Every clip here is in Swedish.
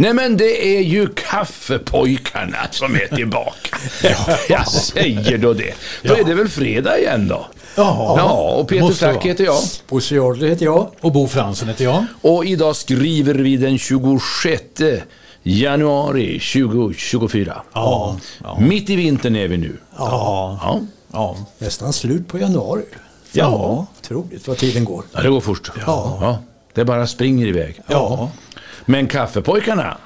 Nej men det är ju kaffepojkarna som är tillbaka. ja, jag säger då det. Då är det väl fredag igen då? Jaha. Ja, och Peter vara. heter jag. Bosse Jarder heter jag. Och Bo Fransson heter jag. Och idag skriver vi den 26 januari 2024. Ja. Mitt i vintern är vi nu. Ja. Ja, Ja. Nästan slut på januari. Ja. Otroligt vad tiden går. ja det går fort. Ja. Det bara springer iväg. Ja. Men kaffepojkarna,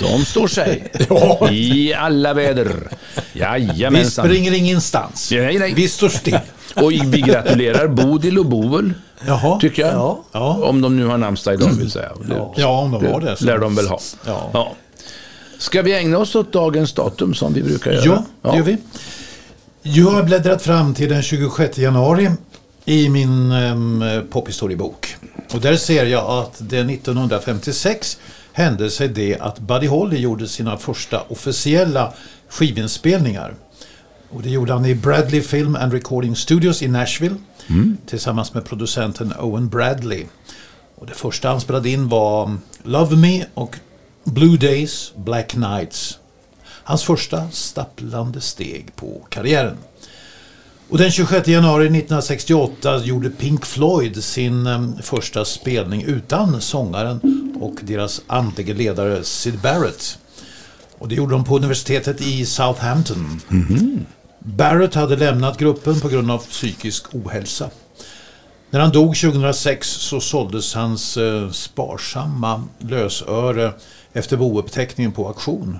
de står sig. I alla väder. Vi Jajamensan. springer ingenstans. Nej, nej. Vi står still. Och vi gratulerar Bodil och Bovel, Jaha. tycker jag. Ja. Ja. Om de nu har namnsdag idag vill säga. Det, Ja, om de har det. så. lär de väl ha. Ja. Ska vi ägna oss åt dagens datum som vi brukar göra? Ja, det gör vi. Jag har bläddrat fram till den 26 januari i min um, pophistoriebok. Och där ser jag att det 1956 hände sig det att Buddy Holly gjorde sina första officiella skivinspelningar. Och det gjorde han i Bradley Film and Recording Studios i Nashville tillsammans med producenten Owen Bradley. Och det första han spelade in var Love Me och Blue Days, Black Nights. Hans första stapplande steg på karriären. Och den 26 januari 1968 gjorde Pink Floyd sin em, första spelning utan sångaren och deras andlige ledare Sid Barrett. Och det gjorde de på universitetet i Southampton. Barrett hade lämnat gruppen på grund av psykisk ohälsa. När han dog 2006 så såldes hans eh, sparsamma lösöre efter bouppteckningen på auktion.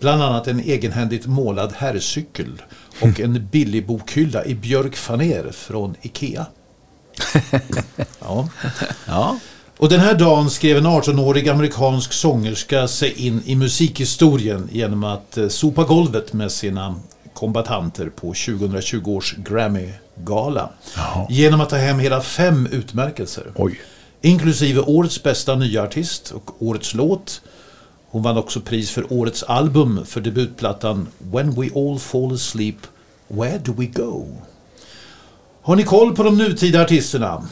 Bland annat en egenhändigt målad herrcykel och en billig bokhylla i björkfaner från Ikea. Ja. Ja. Och den här dagen skrev en 18-årig amerikansk sångerska sig in i musikhistorien genom att eh, sopa golvet med sina kombatanter på 2020 års Grammy-gala. Genom att ta hem hela fem utmärkelser. Oj. Inklusive årets bästa nya artist och årets låt. Hon vann också pris för årets album för debutplattan When We All Fall Asleep, Where Do We Go? Har ni koll på de nutida artisterna?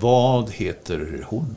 Vad heter hon?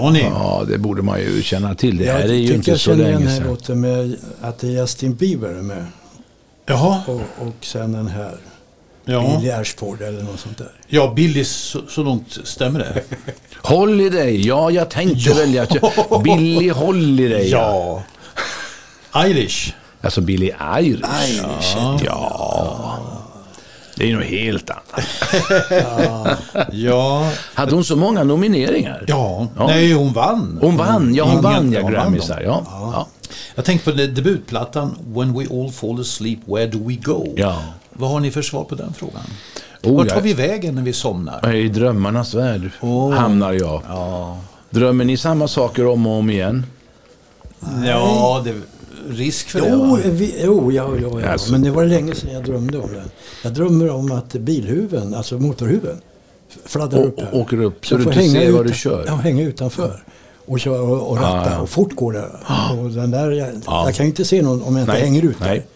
Ja, ni. Ja, det borde man ju känna till. Det här jag är ju tycker inte jag så känner igen länge den här sedan. låten med att det är Justin Bieber är med. Jaha. Och, och sen den här Ja, Billy Ashford eller något sånt där. ja Billy, så, så långt stämmer det? Holiday, ja jag tänkte välja att Billy Holiday. Irish. Alltså Billy Irish. Irish, Ja. Det är ju något helt annat. Ja, Hade hon så många nomineringar? ja. Ja. nej hon vann. Hon vann, ja hon Ingen- vann ja dem. där. Ja. Ja. Jag tänkte på debutplattan When We All Fall Asleep, Where Do We Go? Ja. Vad har ni för svar på den frågan? Oh, Vart ja. tar vi vägen när vi somnar? I drömmarnas värld Oh. hamnar jag. Ja, Drömmer ni samma saker om och om igen? ja det risk för det Jo, va? vi, jo ja, ja, ja. Alltså. men det var länge sedan jag drömde om den. Jag drömmer om att bilhuven, alltså motorhuven, fladdrar upp här. åker upp så du inte hänga ser vad du kör. Ja, hänga utanför. Och köra och, och ratta. Ah, ja. Och fort går det. Och den där, jag, Ja. jag kan ju inte se någon om jag inte Nej, hänger ut nej.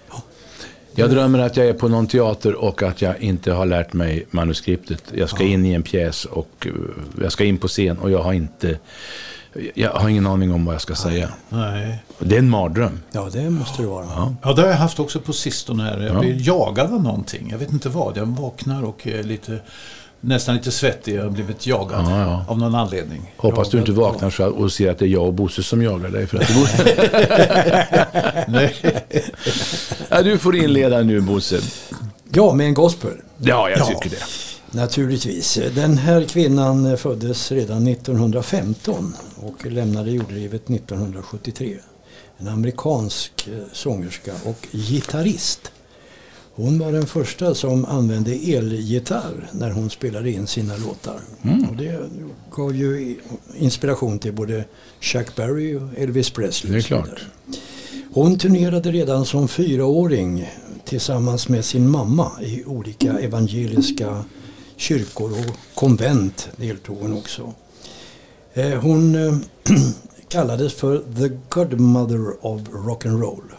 Jag drömmer att jag är på någon teater och att jag inte har lärt mig manuskriptet. Jag ska in i en pjäs och uh, jag ska in på scen och jag har inte... Jag har ingen aning om vad jag ska säga. Nej. Det är en mardröm. Ja, det måste det vara. Ja, det har jag haft också på sistone. Här. Jag Ja. blir jagad av någonting. Jag vet inte vad. Jag vaknar och är lite, nästan lite svettig. Jag har blivit jagad Ja, ja. av någon anledning. Hoppas du inte vaknar så och ser att det är jag och Bosse som jagar dig. För att det går... Nej. ja, du får inleda nu Bosse. Ja, med en gospel. Ja, jag Ja. tycker det. Naturligtvis. Den här kvinnan föddes redan 1915 och lämnade jordelivet 1973. En amerikansk eh, sångerska och gitarrist. Hon var den första som använde elgitarr när hon spelade in sina låtar. Och det gav ju inspiration till både Chuck Berry och Elvis Presley. Det är klart. Hon turnerade redan som fyraåring tillsammans med sin mamma i olika evangeliska kyrkor och konvent deltog hon också. Eh, Hon eh, kallades för The Godmother of Rock'n'Roll.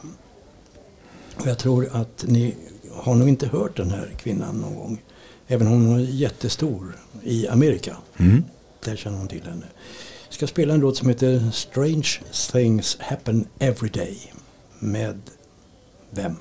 Och jag tror att ni har nog inte hört den här kvinnan någon gång. Även om hon är jättestor i Amerika. Mm. Där känner hon till henne. Jag ska spela en låt som heter Strange Things Happen Every Day. Med vem?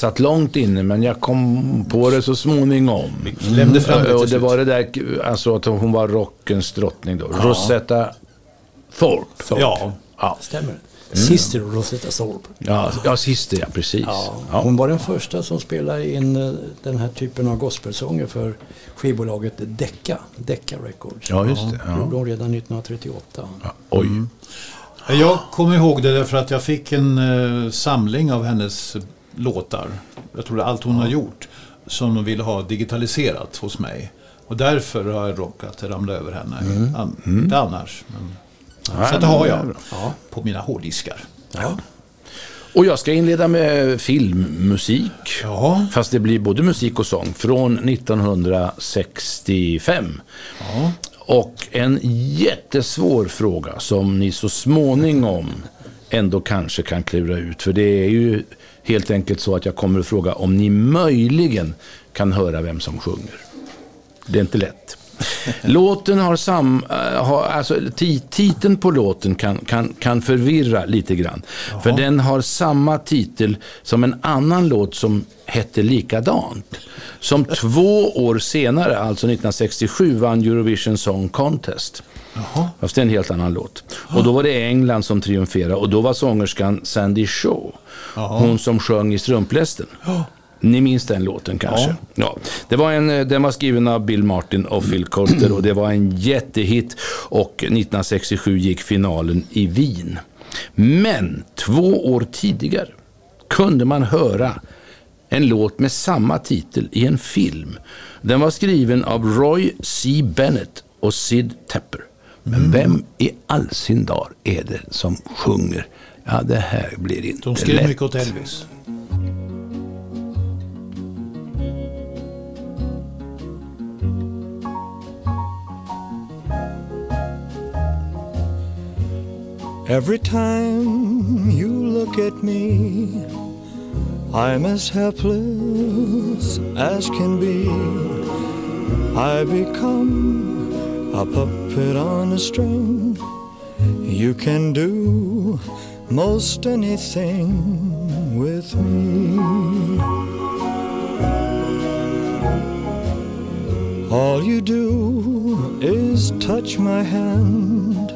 Satt långt inne, men jag kom på det så småningom. klämde fram det Och det var det där, alltså att hon var rockens drottning då. Rosetta Thorpe. ja. Ja, Stämmer. Sister Rosetta Thorpe. ja, ja sist ja, precis. Ja, Ja. hon var den första som spelade in eh, den här typen av gospelsånger för skivbolaget Decca, Decca Records. Ja, just det, ja. gjorde hon redan 1938. Ja, Oj. Jag kommer ihåg det därför att jag fick en eh, samling av hennes låtar. Jag tror det är allt hon har gjort. Som de ville ha digitaliserat hos mig. Och därför har jag råkat ramla över henne. An- Inte annars. Men, så att det har jag Ja. på mina hårddiskar. Ja. Och jag ska inleda med filmmusik. Ja. Fast det blir både musik och sång. Från 1965. Ja. Och en jättesvår fråga som ni så småningom ändå kanske kan klura ut. För det är ju helt enkelt så att jag kommer att fråga om ni möjligen kan höra vem som sjunger. Det är inte lätt. Låten har sam... äh, har, alltså, ti, titeln på låten kan, kan, kan förvirra lite grann. För den har samma titel som en annan låt som hette likadant. Som två år senare, alltså 1967, vann Eurovision Song Contest. Fast det är en helt annan låt. Och då var det England som triumferade och då var sångerskan Sandy Shaw. Hon som sjöng i Strumplästen. Ni minns den låten kanske? Ja. Det var en, eh, den var skriven av Bill Martin och Phil Coulter och det var en jättehit och 1967 gick finalen i Wien. Men två år tidigare kunde man höra en låt med samma titel i en film. Den var skriven av Roy C. Bennett och Sid Tepper. Men vem i all sin dar är det som sjunger? Ja, det här blir inte De skrev lätt. mycket åt Elvis. Every time you look at me, I'm as helpless as can be. I become a puppet on a string. You can do most anything with me. All you do is touch my hand,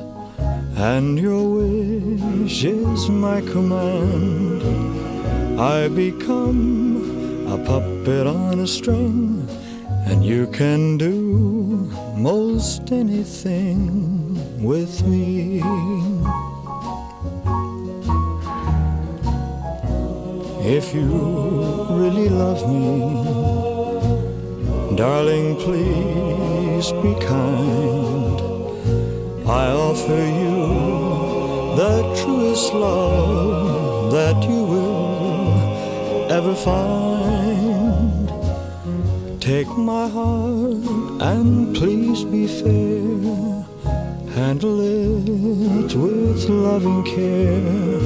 and your wish is my command. I become a puppet on a string, and you can do most anything with me. If you really love me, Darling, please be kind. I offer you the truest love that you will ever find. Take my heart and please be fair. Handle it with loving care.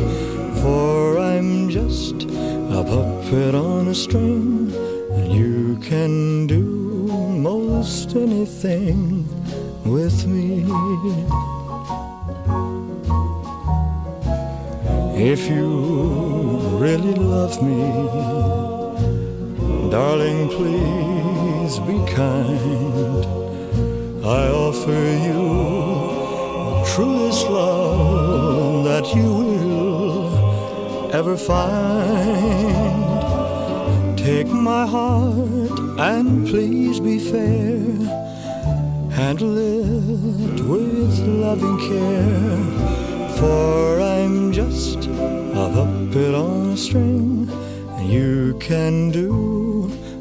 For I'm just a puppet on a string, and you can do most anything with me. If you really love me, darling, please be kind. I offer you the truest love that you will ever find. Take my heart and please be fair. Handle it with loving care, for I'm just a up it on a string, and you can do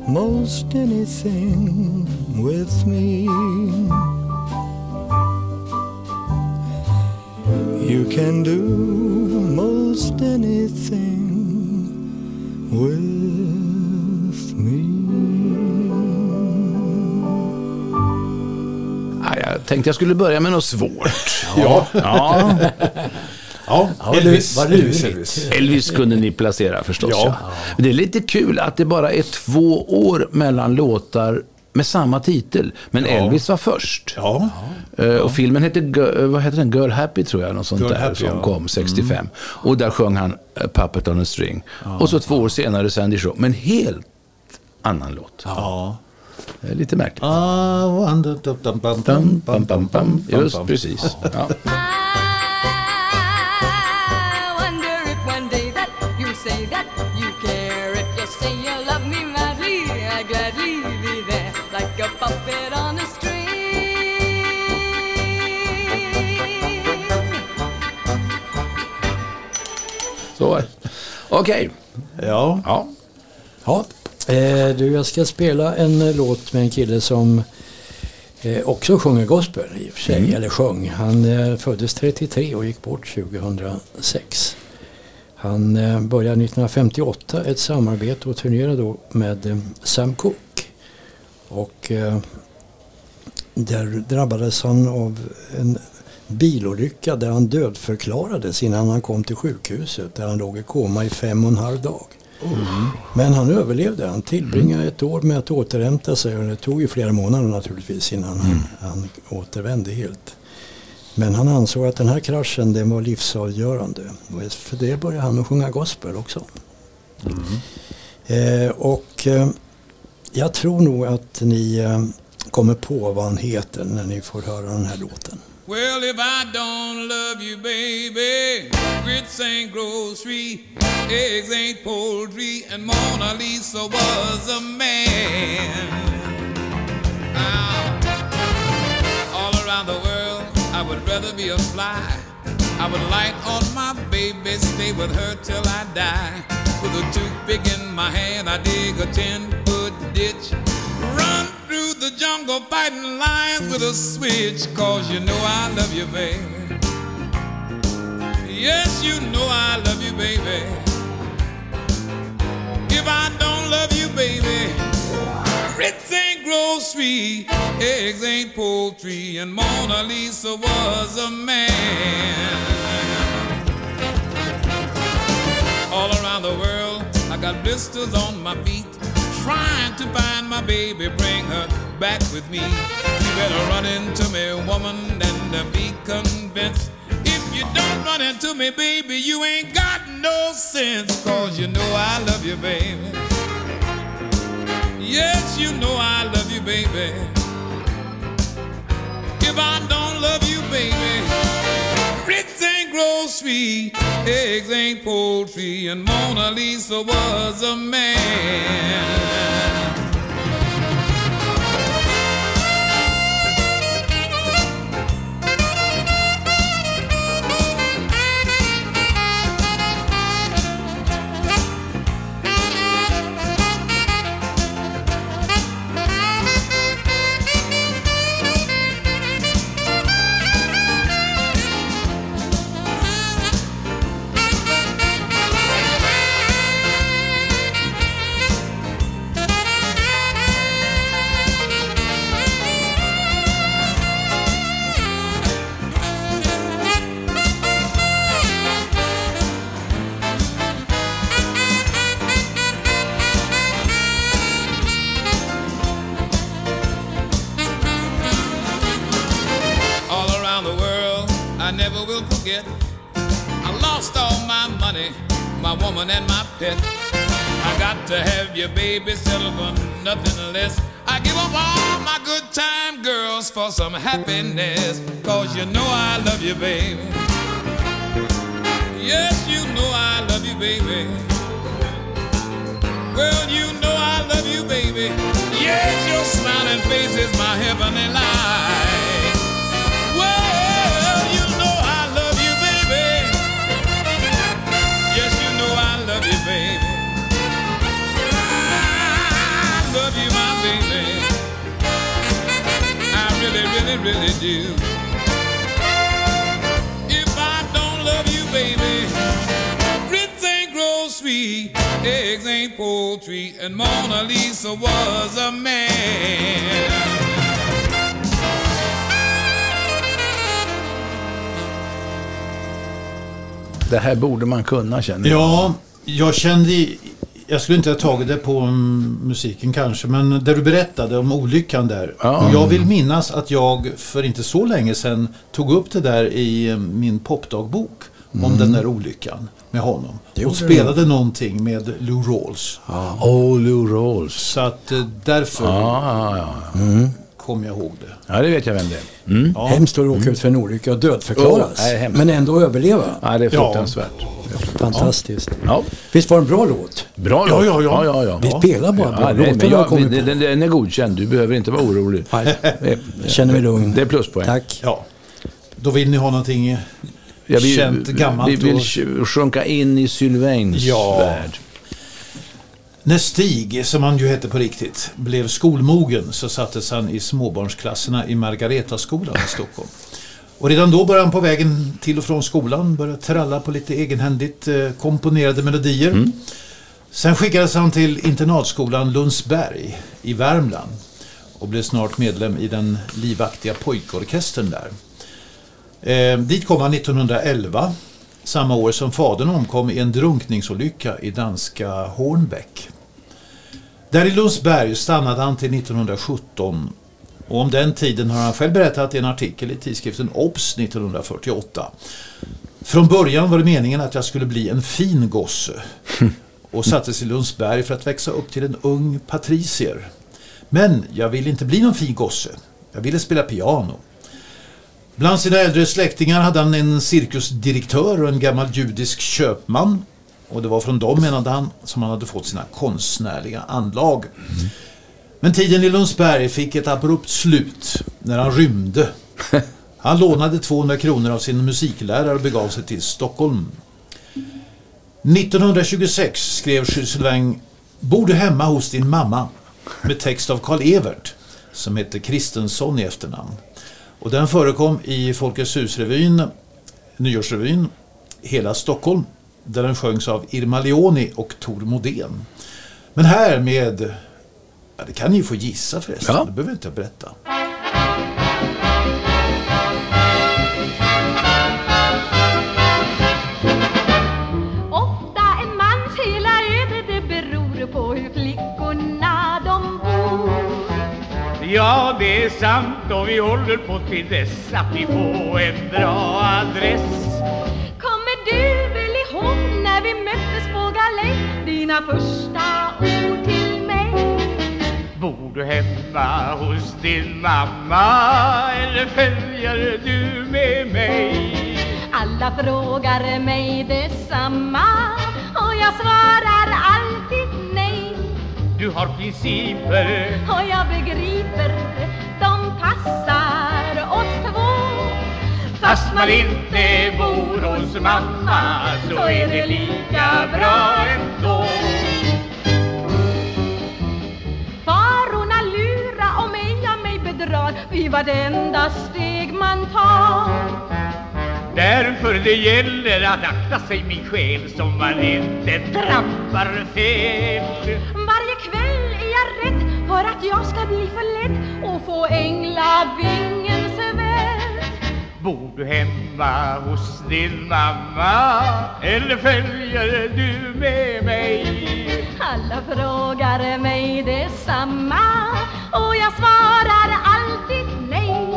most anything with me. You can do most anything with me. Ja, jag tänkte jag skulle börja med något svårt. Ja. Ja, Ja, Ja, Elvis. vad Elvis. Elvis. Elvis kunde ni placera förstås. Ja. Ja. Men Det är lite kul att det bara är två år mellan låtar med samma titel. Men Elvis var först. Ja, Eh, Och filmen heter, Girl- vad heter den? Girl Happy tror jag, något sånt Girl där, Happy, som ja. Mm. kom 65. Och där sjöng han eh, Puppet on a String. Och så två år senare Sandy Shaw, men helt annan låt. ja. Det är Lite märkligt. Ah, wonder- Okej. Ja, Ja. Ja, eh, du jag ska spela en eh, låt med en kille som eh, också sjunger gospel i och för sig, eller sjöng. Han eh, föddes 33 och gick bort 2006. Han eh, började 1958 ett samarbete och turnerade då med eh, Sam Cooke. Och där drabbades han av en bilolycka där han dödförklarades innan han kom till sjukhuset där han låg i koma i fem och en halv dag. Men han överlevde. Han tillbringade ett år med att återhämta sig och det tog ju flera månader naturligtvis innan han, han återvände helt. Men han ansåg att den här kraschen den var livsavgörande. Och för det började han att sjunga gospel också. Eh, och eh, jag tror nog att ni eh, kommer på vad han heter när ni får höra den här låten. Well, if I don't love you, baby, grits ain't grocery, eggs ain't poultry, and Mona Lisa was a man. Ah, all around the world, I would rather be a fly. I would light on my baby, stay with her till I die. With a toothpick in my hand, I dig a ten foot ditch. The jungle fighting lions with a switch, cause you know I love you, baby. Yes, you know I love you, baby. If I don't love you, baby, grits ain't grocery, eggs ain't poultry, and Mona Lisa was a man. All around the world, I got blisters on my feet, trying to find my baby, bring her back with me. You better run into me, woman, and uh, be convinced. If you don't run into me, baby, you ain't got no sense, cause you know I love you, baby. Yes, you know I love you, baby. If I don't love you, baby, ain't grocery, eggs ain't poultry, and Mona Lisa was a man. Baby settled for nothing less. I give up all my good time girls for some happiness. Cause you know I love you, baby. Yes, you know I love you, baby. Well, you know I love you, baby. Yes, your smiling face is my heavenly light. To. If I don't love you, baby, grits ain't grocery, eggs ain't poultry, and Mona Lisa was a man. Det här borde man kunna känner jag. Ja, jag kände... Jag skulle inte ha tagit det på mm, musiken kanske, men det du berättade om olyckan där. Ja. Jag vill minnas att jag för inte så länge sedan tog upp det där i eh, min popdagbok. Om den där olyckan med honom. Det och spelade någonting med Lou Rawls. Oh, Lou Rawls. Så att eh, därför Ja, ja, ja. Kom jag ihåg det. ja, det vet jag vem det är. Mm. Ja. Hemskt att råka ut för en olycka och dödförklaras. Oh, men ändå överleva. Ja, det är Ja. fruktansvärt. Fantastiskt. Ja. Visst var det en bra låt? Bra Ja, låt. ja, ja. ja, ja, ja. Vi spelar bara bra Ja, låtar har jag, kommit den, den, är godkänd. Du behöver inte vara orolig. Nej, Det- jag känner mig lugn. Det är pluspoäng. Tack. Ja. Då vill ni ha någonting Jag vill, känt gammalt. Vi vill och- sj- sjunka in i Sylvains Ja. värld. När Stig, som han ju hette på riktigt, blev skolmogen så sattes han i småbarnsklasserna i Margaretaskolan i Stockholm. Och redan då började han på vägen till och från skolan börja tralla på lite egenhändigt eh, komponerade melodier. Sen skickades han till internatskolan Lundsberg i Värmland och blev snart medlem i den livaktiga pojkorkestern där. Eh, dit kom han 1911, samma år som fadern omkom i en drunkningsolycka i danska Hornbäck. Där i Lundsberg stannade han till 1917 och om den tiden har han själv berättat i en artikel i tidskriften Obs 1948. Från början var det meningen att jag skulle bli en fin gosse och sattes i Lundsberg för att växa upp till en ung patricier. Men jag ville inte bli någon fin gosse. Jag ville spela piano. Bland sina äldre släktingar hade han en cirkusdirektör och en gammal judisk köpman. Och det var från dem, menade han, som han hade fått sina konstnärliga anlag. Men tiden i Lundsberg fick ett abrupt slut när han rymde. Han lånade 200 kronor av sin musiklärare och begav sig till Stockholm. 1926 skrev Jules Sylvain Bor du hemma hos din mamma? Med text av Karl Evert som hette Kristensson i efternamn. Och den förekom i Folkets hus-revyn, Nyårsrevyn, hela Stockholm. Där den sjöngs av Irma Leoni och Tor Modén. Men här med, ja, det kan ni ju få gissa förresten, Ja. det behöver inte jag berätta. Ofta en mans hela öde det beror på hur flickorna de bor Ja, det är sant och vi håller på till dess att vi får en bra adress. Galej Dina första ord till mig. Bor du hemma hos din mamma eller följer du med mig? Alla frågar mig detsamma och jag svarar alltid nej. Du har principer. Och jag begriper, Fast man inte bor hos mamma så är det lika bra ändå. Farorna lura och mig av mig bedrar vid vartenda steg man tar Därför det gäller att akta sig min själ som man inte trampar fel. Varje kväll är jag rädd för att jag ska bli för lätt och få änglavingens väl Bor du hemma hos din mamma eller följer du med mig? Alla frågar mig detsamma och jag svarar alltid nej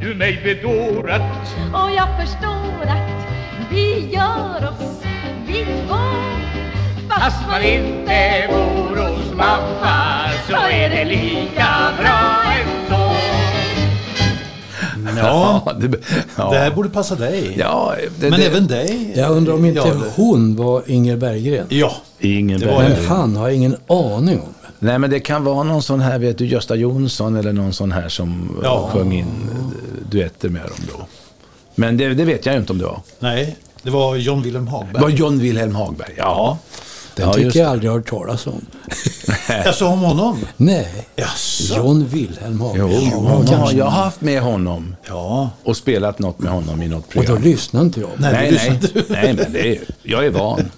Du mig bedårat Och jag förstår att vi gör oss vi två Fast man inte bor hos mamma så är det lika bra ändå. Ja, det, ja. det här borde passa dig. ja, det, Men det, även dig. Jag undrar om inte Ja, det- hon var Inger Berggren. Ja, Det var Berggren. Men han har jag ingen aning om. Nej, men det kan vara någon sån här, vet du, Gösta Jonsson eller någon sån här som Ja. ja. sjöng in eh, duetter med dem då. Men det, det vet jag ju inte om det var. nej, det var John Wilhelm Det Hagberg. var John Wilhelm Hagberg, ja. Den Ja, tycker jag aldrig har hört talas om. Jag sa om honom. Nej, Jaså? John Wilhelm Jo, Hagberg. ja, jag har haft med honom Ja. och spelat något med honom i något Och då program. lyssnar inte jag. Nej, Nej, nej, nej, men det är, jag är van.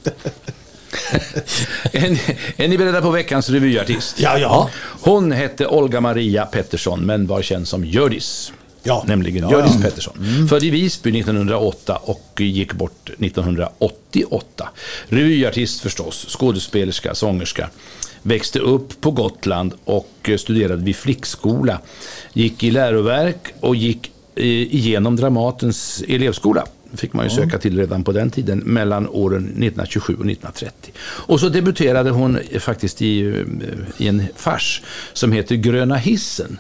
är, ni- är ni beredda på veckans revyartist? Ja, ja. Hon hette Olga Maria Pettersson, men var känd som Hjördis. Ja. Nämligen Ja, Hjördis ja. Pettersson. Född i Visby 1908 och gick bort 1988. Revyartist förstås, skådespelerska, sångerska. Växte upp på Gotland och studerade vid flickskola. Gick i läroverk och gick eh, igenom Dramatens elevskola fick man ju söka till redan på den tiden, mellan åren 1927 och 1930. Och så debuterade hon faktiskt i, eh, i en fars som heter Gröna hissen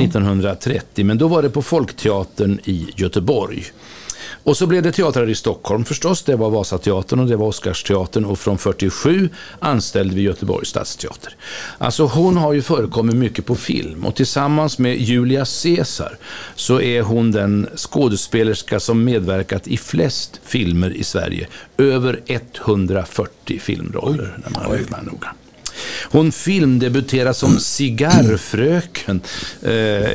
1930, men då var det på Folkteatern i Göteborg. Och så blev det teatrar i Stockholm förstås, det var Vasateatern och det var Oscarsteatern och från 47 anställde vi Göteborgs stadsteater. Alltså hon har ju förekommit mycket på film och tillsammans med Julia Caesar så är hon den skådespelerska som medverkat i flest filmer i Sverige. Över 140 filmroller när man räknar noga. Hon filmdebuterade som cigarrfröken. Eh,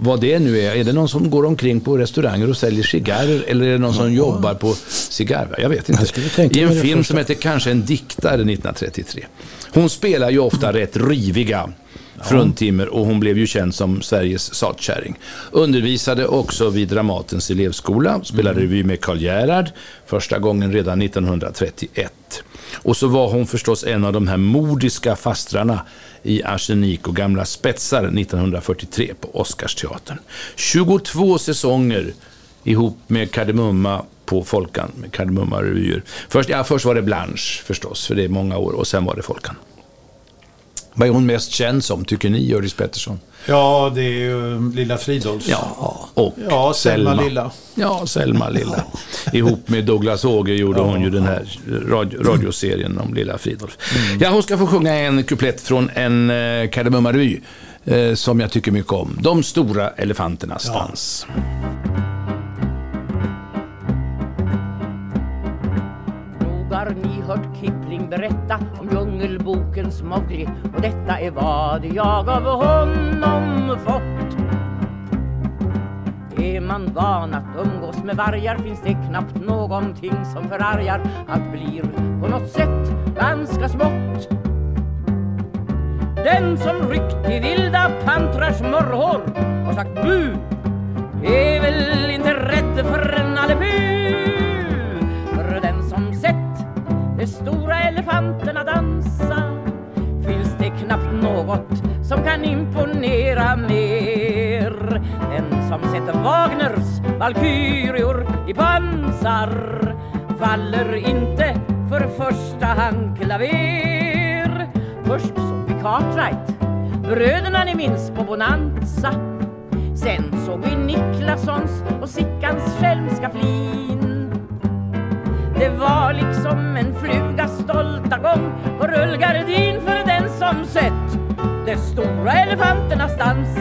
vad det nu är. Är det någon som går omkring på restauranger och säljer cigarrer? Eller är det någon som jobbar på cigarr? Jag vet inte. Jag I en film första. som heter Kanske en diktare 1933. Hon spelar ju ofta rätt riviga fruntimmer och hon blev ju känd som Sveriges satkärring. Undervisade också vid Dramatens elevskola, spelade revy med Karl Gerhard, första gången redan 1931. Och så var hon förstås en av de här modiska fastrarna i Arsenik och gamla spetsar 1943 på Oscarsteatern. 22 säsonger ihop med Kardemumma på Folkan, med Kardemumma-revyer. Först, ja, först var det Blanche förstås, för det är många år, och sen var det Folkan. Vad är hon mest känd som, tycker ni, Hjördis Pettersson? Ja, det är ju Lilla Fridolfs. Ja, och Ja, Selma Lilla. Ja, Selma Lilla. Ihop med Douglas Åge gjorde hon ju den här radio, radioserien om Lilla Fridolf. Ja, hon ska få sjunga en kuplett från en eh, Kardemumma-revy eh, som jag tycker mycket om. De stora elefanternas Ja. dans. Har ni hört Kipling berätta om Djungelbokens Mowgli och detta är vad jag av honom fått. Är man van att umgås med vargar finns det knappt någonting som förargar. Allt blir på något sätt ganska smått. Den som ryckt i vilda pantrars morrhår och sagt bu är väl inte rädd för en allebu. För den som sett de stora elefanterna dansa något som kan imponera mer. Den som sätter Wagners valkyrior i pansar faller inte för första hand klaver. Först såg vi Cartwright, bröderna ni minns på Bonanza. Sen såg vi Niklassons och Sickans skälmska flin. Det var liksom en flugas stolta gång och rullgardin för den som sett de stora elefanternas dans.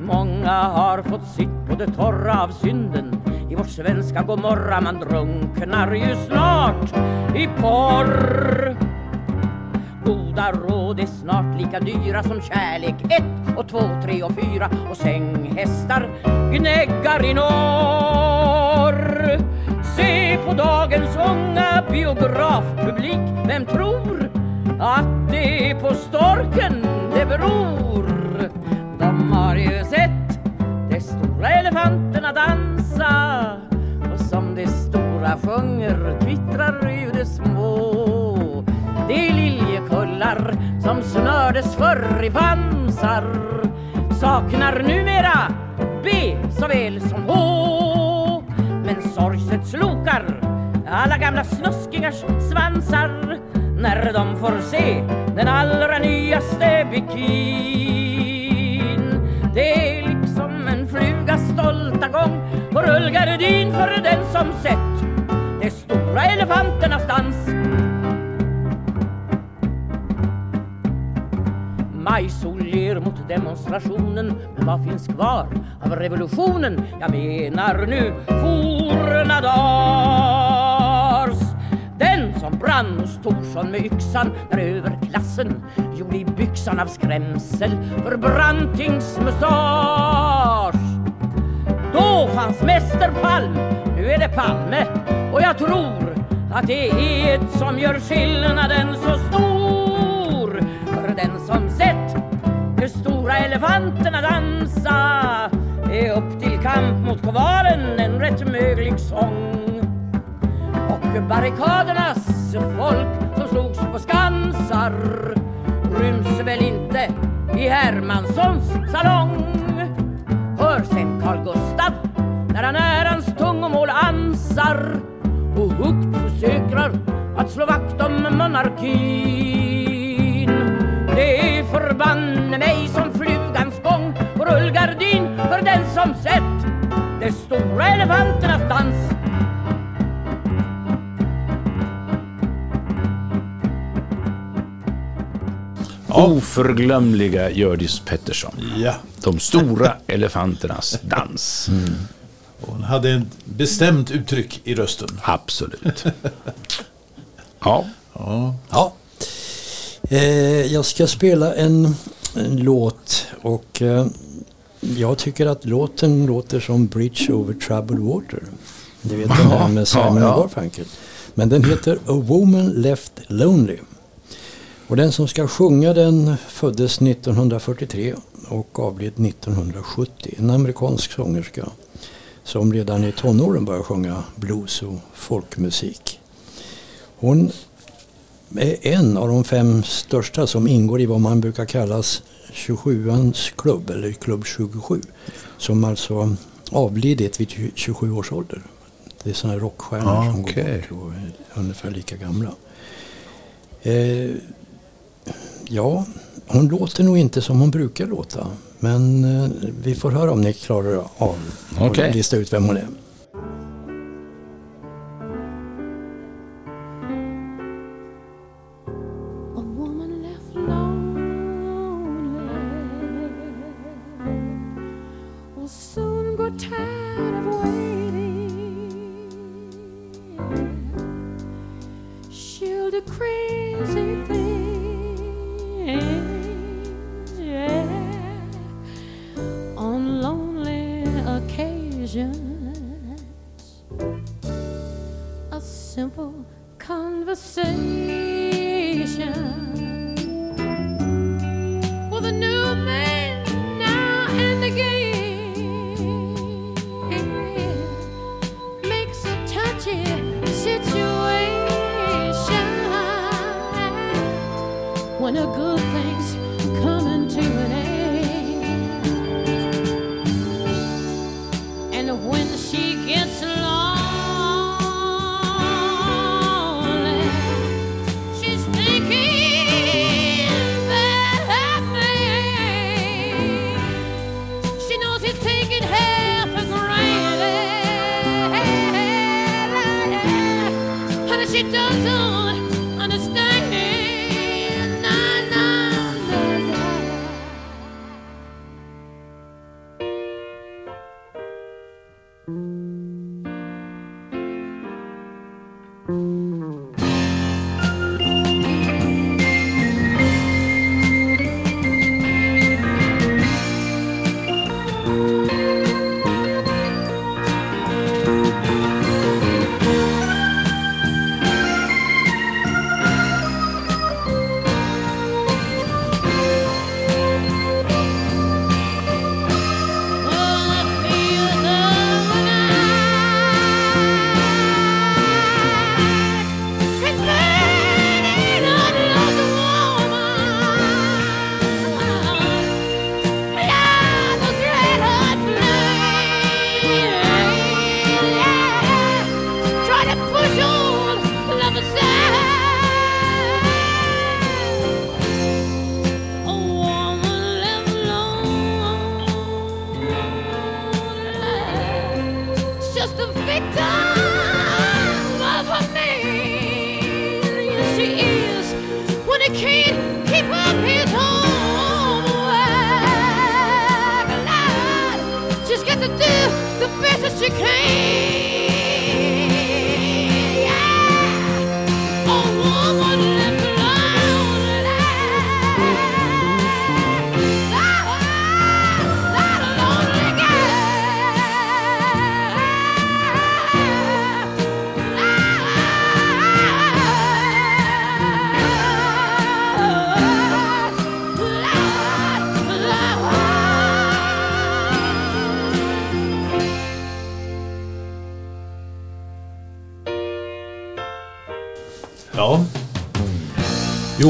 Många har fått sitt på det torra av synden i vårt svenska Gomorra man drunknar ju snart i porr. Goda råd är snart lika dyra som kärlek ett och två, tre och fyra och sänghästar gnäggar i norr. Se på dagens unga biografpublik, vem tror att det är på storken det beror? De har ju sett de stora elefanterna dansa och som de stora sjunger twittrar ju de små. De liljekullar som snördes förr i pansar saknar numera B såväl som H. Men sorgset slokar alla gamla snuskingars svansar när de får se den allra nyaste bikin. Det är liksom en flugas stolta gång på rullgardin för den som sett de stora elefanternas dans. Majsol ler mot demonstrationen vad finns kvar av revolutionen? Jag menar nu forna dars. Den som brann hos Torsson med yxan när överklassen gjorde i byxan av skrämsel för Brantings mustasch. Då fanns Mäster Palm, nu är det Palme och jag tror att det är ett som gör skillnaden så stor. De elefanterna dansa är upp till kamp mot kovalen en rätt möglig sång. Och barrikadernas folk som slogs på skansar ryms väl inte i Hermanssons salong. Hör sen Carl Gustaf när han ärans tungomål ansar och högt försöker att slå vakt om monarkin. Det är förbanne mig som flugans gång på rullgardin för den som sett de stora elefanternas dans. Oförglömliga Hjördis Pettersson. Ja. De stora elefanternas dans. Hon hade ett bestämt uttryck i rösten. Absolut. Ja. Ja. Eh, jag ska spela en, en låt och eh, jag tycker att låten låter som Bridge over troubled water. Ni vet den här med Simon ja. Garfunkel. Men den heter A Woman Left Lonely. Och den som ska sjunga den föddes 1943 och avled 1970. En amerikansk sångerska som redan i tonåren började sjunga blues och folkmusik. Hon är en av de fem största som ingår i vad man brukar kallas 27ans klubb eller klubb 27. Som alltså avlidit vid 27 års ålder. Det är sådana rockstjärnor Ah, som okej. går bort och är ungefär lika gamla. Eh, ja, hon låter nog inte som hon brukar låta. Men eh, vi får höra om ni klarar av att lista ut vem hon är. trouble Mm-hmm.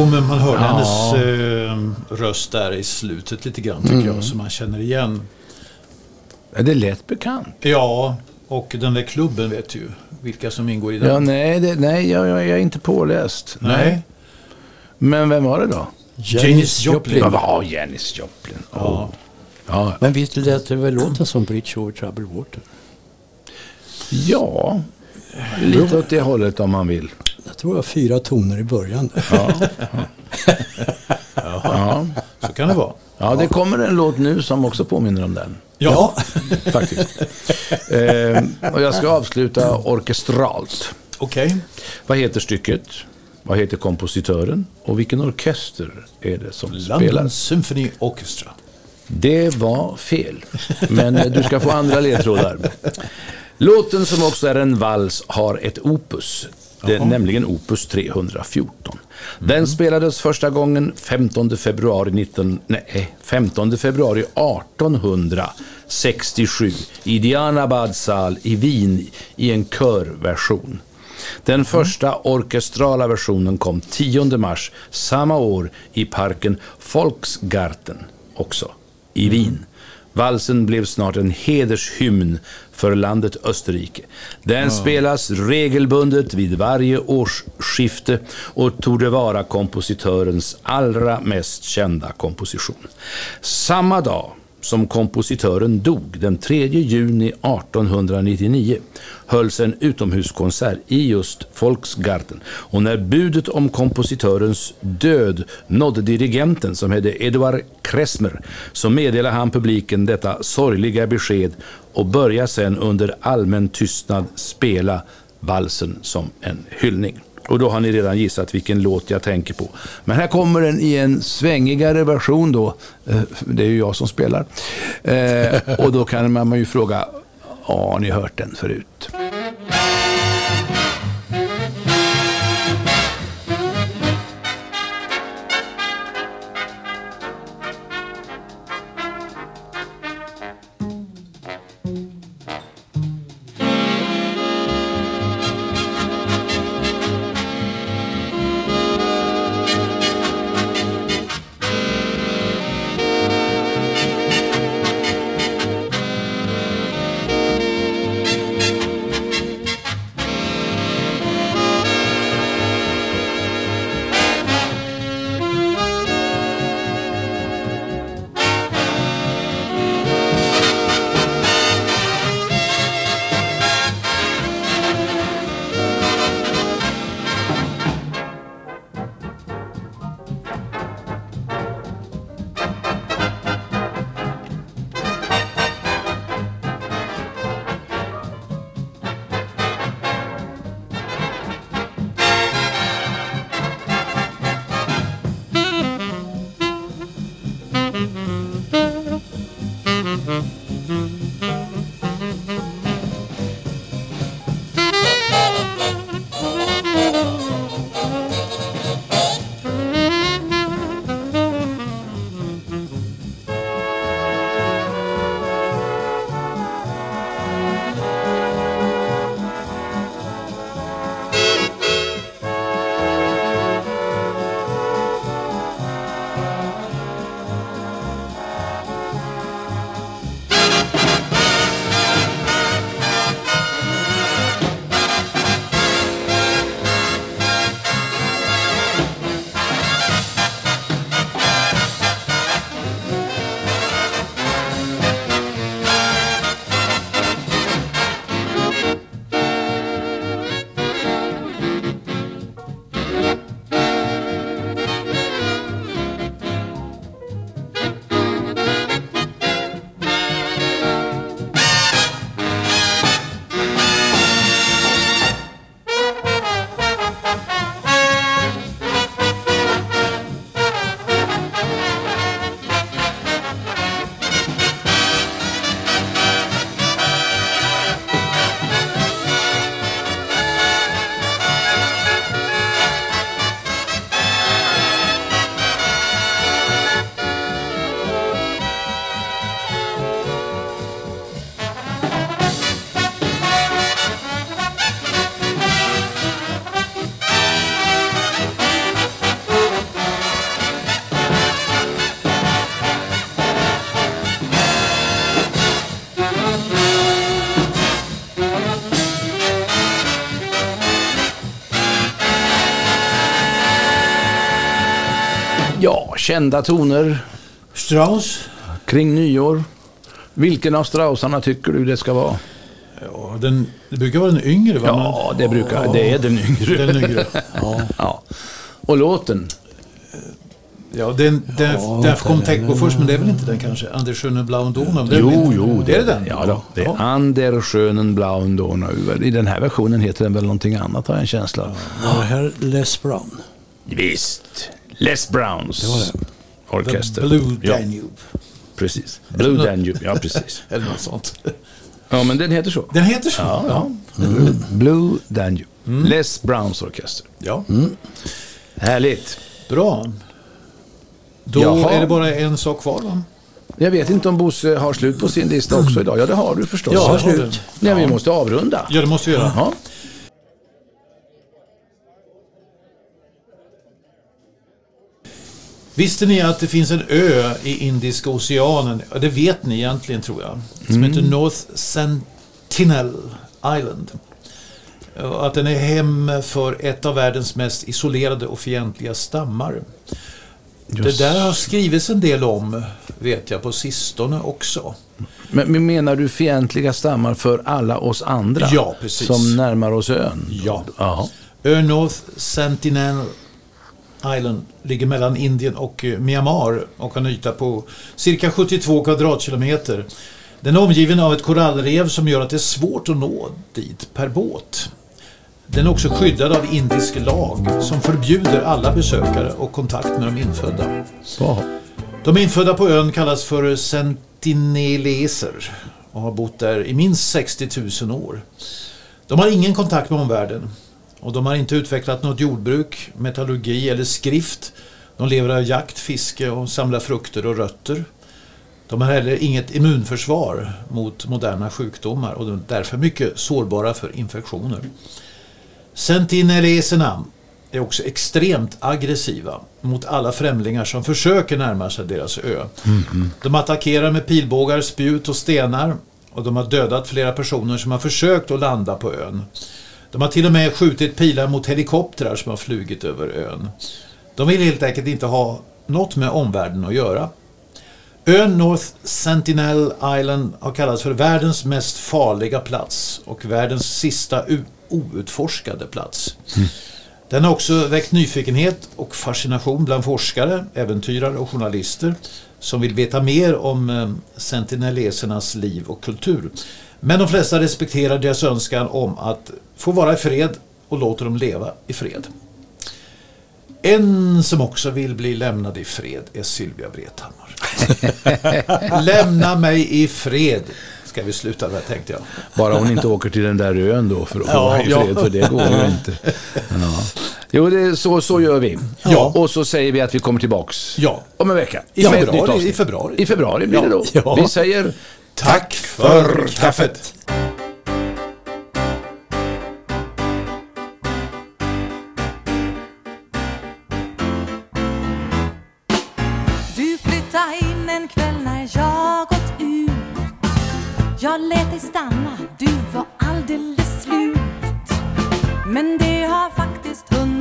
Jo, men man hör Ja. hennes eh, röst där i slutet lite grann tycker Mm. jag, så man känner igen. Ja, Det lät bekant. Ja, och den där klubben vet du ju vilka som ingår i den. Ja, nej, det, nej jag, jag, jag är inte påläst. Nej. Men vem var det då? Janis Joplin. Ja, ja, Janis Joplin. Ja. Ja, Men visst lät det väl låten som Bridge over Troubled Water? ja, lite åt det hållet om man vill. Jag tror det var fyra toner i början. Ja, Så kan det vara. ja det kommer en låt nu som också påminner om den. Ja, Faktiskt. eh, och jag ska avsluta orkestralt. okej. Vad heter stycket? Vad heter kompositören? Och vilken orkester är det som spelar? London Symphony Orchestra. Det var fel. Men eh, du ska få andra ledtrådar. Låten som också är en vals har ett opus. Det är nämligen opus 314. Den spelades första gången 15 februari, 19, nej, 15 februari 1867 i Dianabad sal i Wien i en körversion. Den första orkestrala versionen kom 10 mars samma år i parken Volksgarten också i Wien. Valsen blev snart en hedershymn för landet Österrike. Den spelas regelbundet vid varje årsskifte och torde vara kompositörens allra mest kända komposition. Samma dag som kompositören dog, den 3 juni 1899, hölls en utomhuskonsert i just Volksgarten. Och när budet om kompositörens död nådde dirigenten som hette Eduard Kressmer så meddelade han publiken detta sorgliga besked och började sedan under allmän tystnad spela valsen som en hyllning. Och då har ni redan gissat vilken låt jag tänker på. Men här kommer den i en svängigare version då. Eh, det är ju jag som spelar. Eh, och då kan man ju fråga, har ni hört den förut? Kända toner Strauss? kring nyår. Vilken av Straussarna tycker du det ska vara? Ja, den, det brukar vara den yngre va? Ja, det brukar, det är den yngre. Den yngre. Ja. ja. Och låten? Ja, den, den, Ja, därför kom den- Techbo först, men det är väl inte den kanske? Anders Schöne Blauen Donau? det Jo, jo, är det den? Ja, då, det är Ja. Ander Schönen Blauen Donau. I den här versionen heter den väl någonting annat har jag en känsla av. Det här Les Brown? Visst. Les Browns Det var det. orkester. The Blue ja, Danube. precis. Blue Danube, ja precis. Eller något sånt. Ja, men den heter så. Den heter så? Ja, ja. Blue Danube. Les Browns orkester. Ja. Härligt. Bra. Då Jaha. är det bara en sak kvar va? Jag vet inte om Bosse har slut på sin lista också idag. Ja, det har du förstås. Ja, har slut. Nej, vi måste avrunda. Ja, det måste vi göra. Ja. Visste ni att det finns en ö i Indiska oceanen? Ja, det vet ni egentligen tror jag. Som Mm. heter North Sentinel Island. Att den är hem för ett av världens mest isolerade och fientliga stammar. Just. Det där har skrivits en del om, vet jag, på sistone också. Men, men menar du fientliga stammar för alla oss andra? Ja, precis. Som närmar oss ön? Ja. Jaha. Ön North Sentinel Island ligger mellan Indien och eh, Myanmar och har en yta på cirka 72 kvadratkilometer. Den är omgiven av ett korallrev som gör att det är svårt att nå dit per båt. Den är också skyddad av indisk lag som förbjuder alla besökare och kontakt med de infödda. De infödda på ön kallas för sentineleser och har bott där i minst 60 000 år. De har ingen kontakt med omvärlden och de har inte utvecklat något jordbruk, metallurgi eller skrift. De lever av jakt, fiske och samlar frukter och rötter. De har heller inget immunförsvar mot moderna sjukdomar och de är därför mycket sårbara för infektioner. Sentineleserna är också extremt aggressiva mot alla främlingar som försöker närma sig deras ö. De attackerar med pilbågar, spjut och stenar och de har dödat flera personer som har försökt att landa på ön. De har till och med skjutit pilar mot helikoptrar som har flugit över ön. De vill helt enkelt inte ha något med omvärlden att göra. Ön North Sentinel Island har kallats för världens mest farliga plats och världens sista outforskade plats. Den har också väckt nyfikenhet och fascination bland forskare, äventyrare och journalister som vill veta mer om eh, sentinelesernas liv och kultur. Men de flesta respekterar deras önskan om att få vara i fred och låter dem leva i fred. En som också vill bli lämnad i fred är Sylvia Vrethammar. Lämna mig i fred, ska vi sluta med tänkte jag. Bara hon inte åker till den där ön då för att Ja, vara i ja. fred, för det går ju inte. Ja. Jo, det så, så gör vi. Ja. Och så säger vi att vi kommer tillbaks Ja. om en vecka. I februari, i februari. I februari blir det då. Ja. Vi säger Tack för kaffet! Du flyttade in en kväll när jag gått ut Jag lät dig stanna, du var alldeles slut Men det har faktiskt hunnit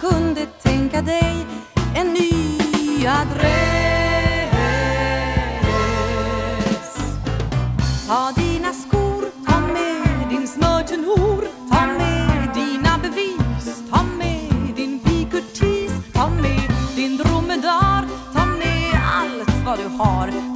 kunde tänka dig en ny adress. Ta dina skor, ta med din smörtenor Ta med dina bevis, ta med din pikurtis Ta med din dromedar, ta med allt vad du har.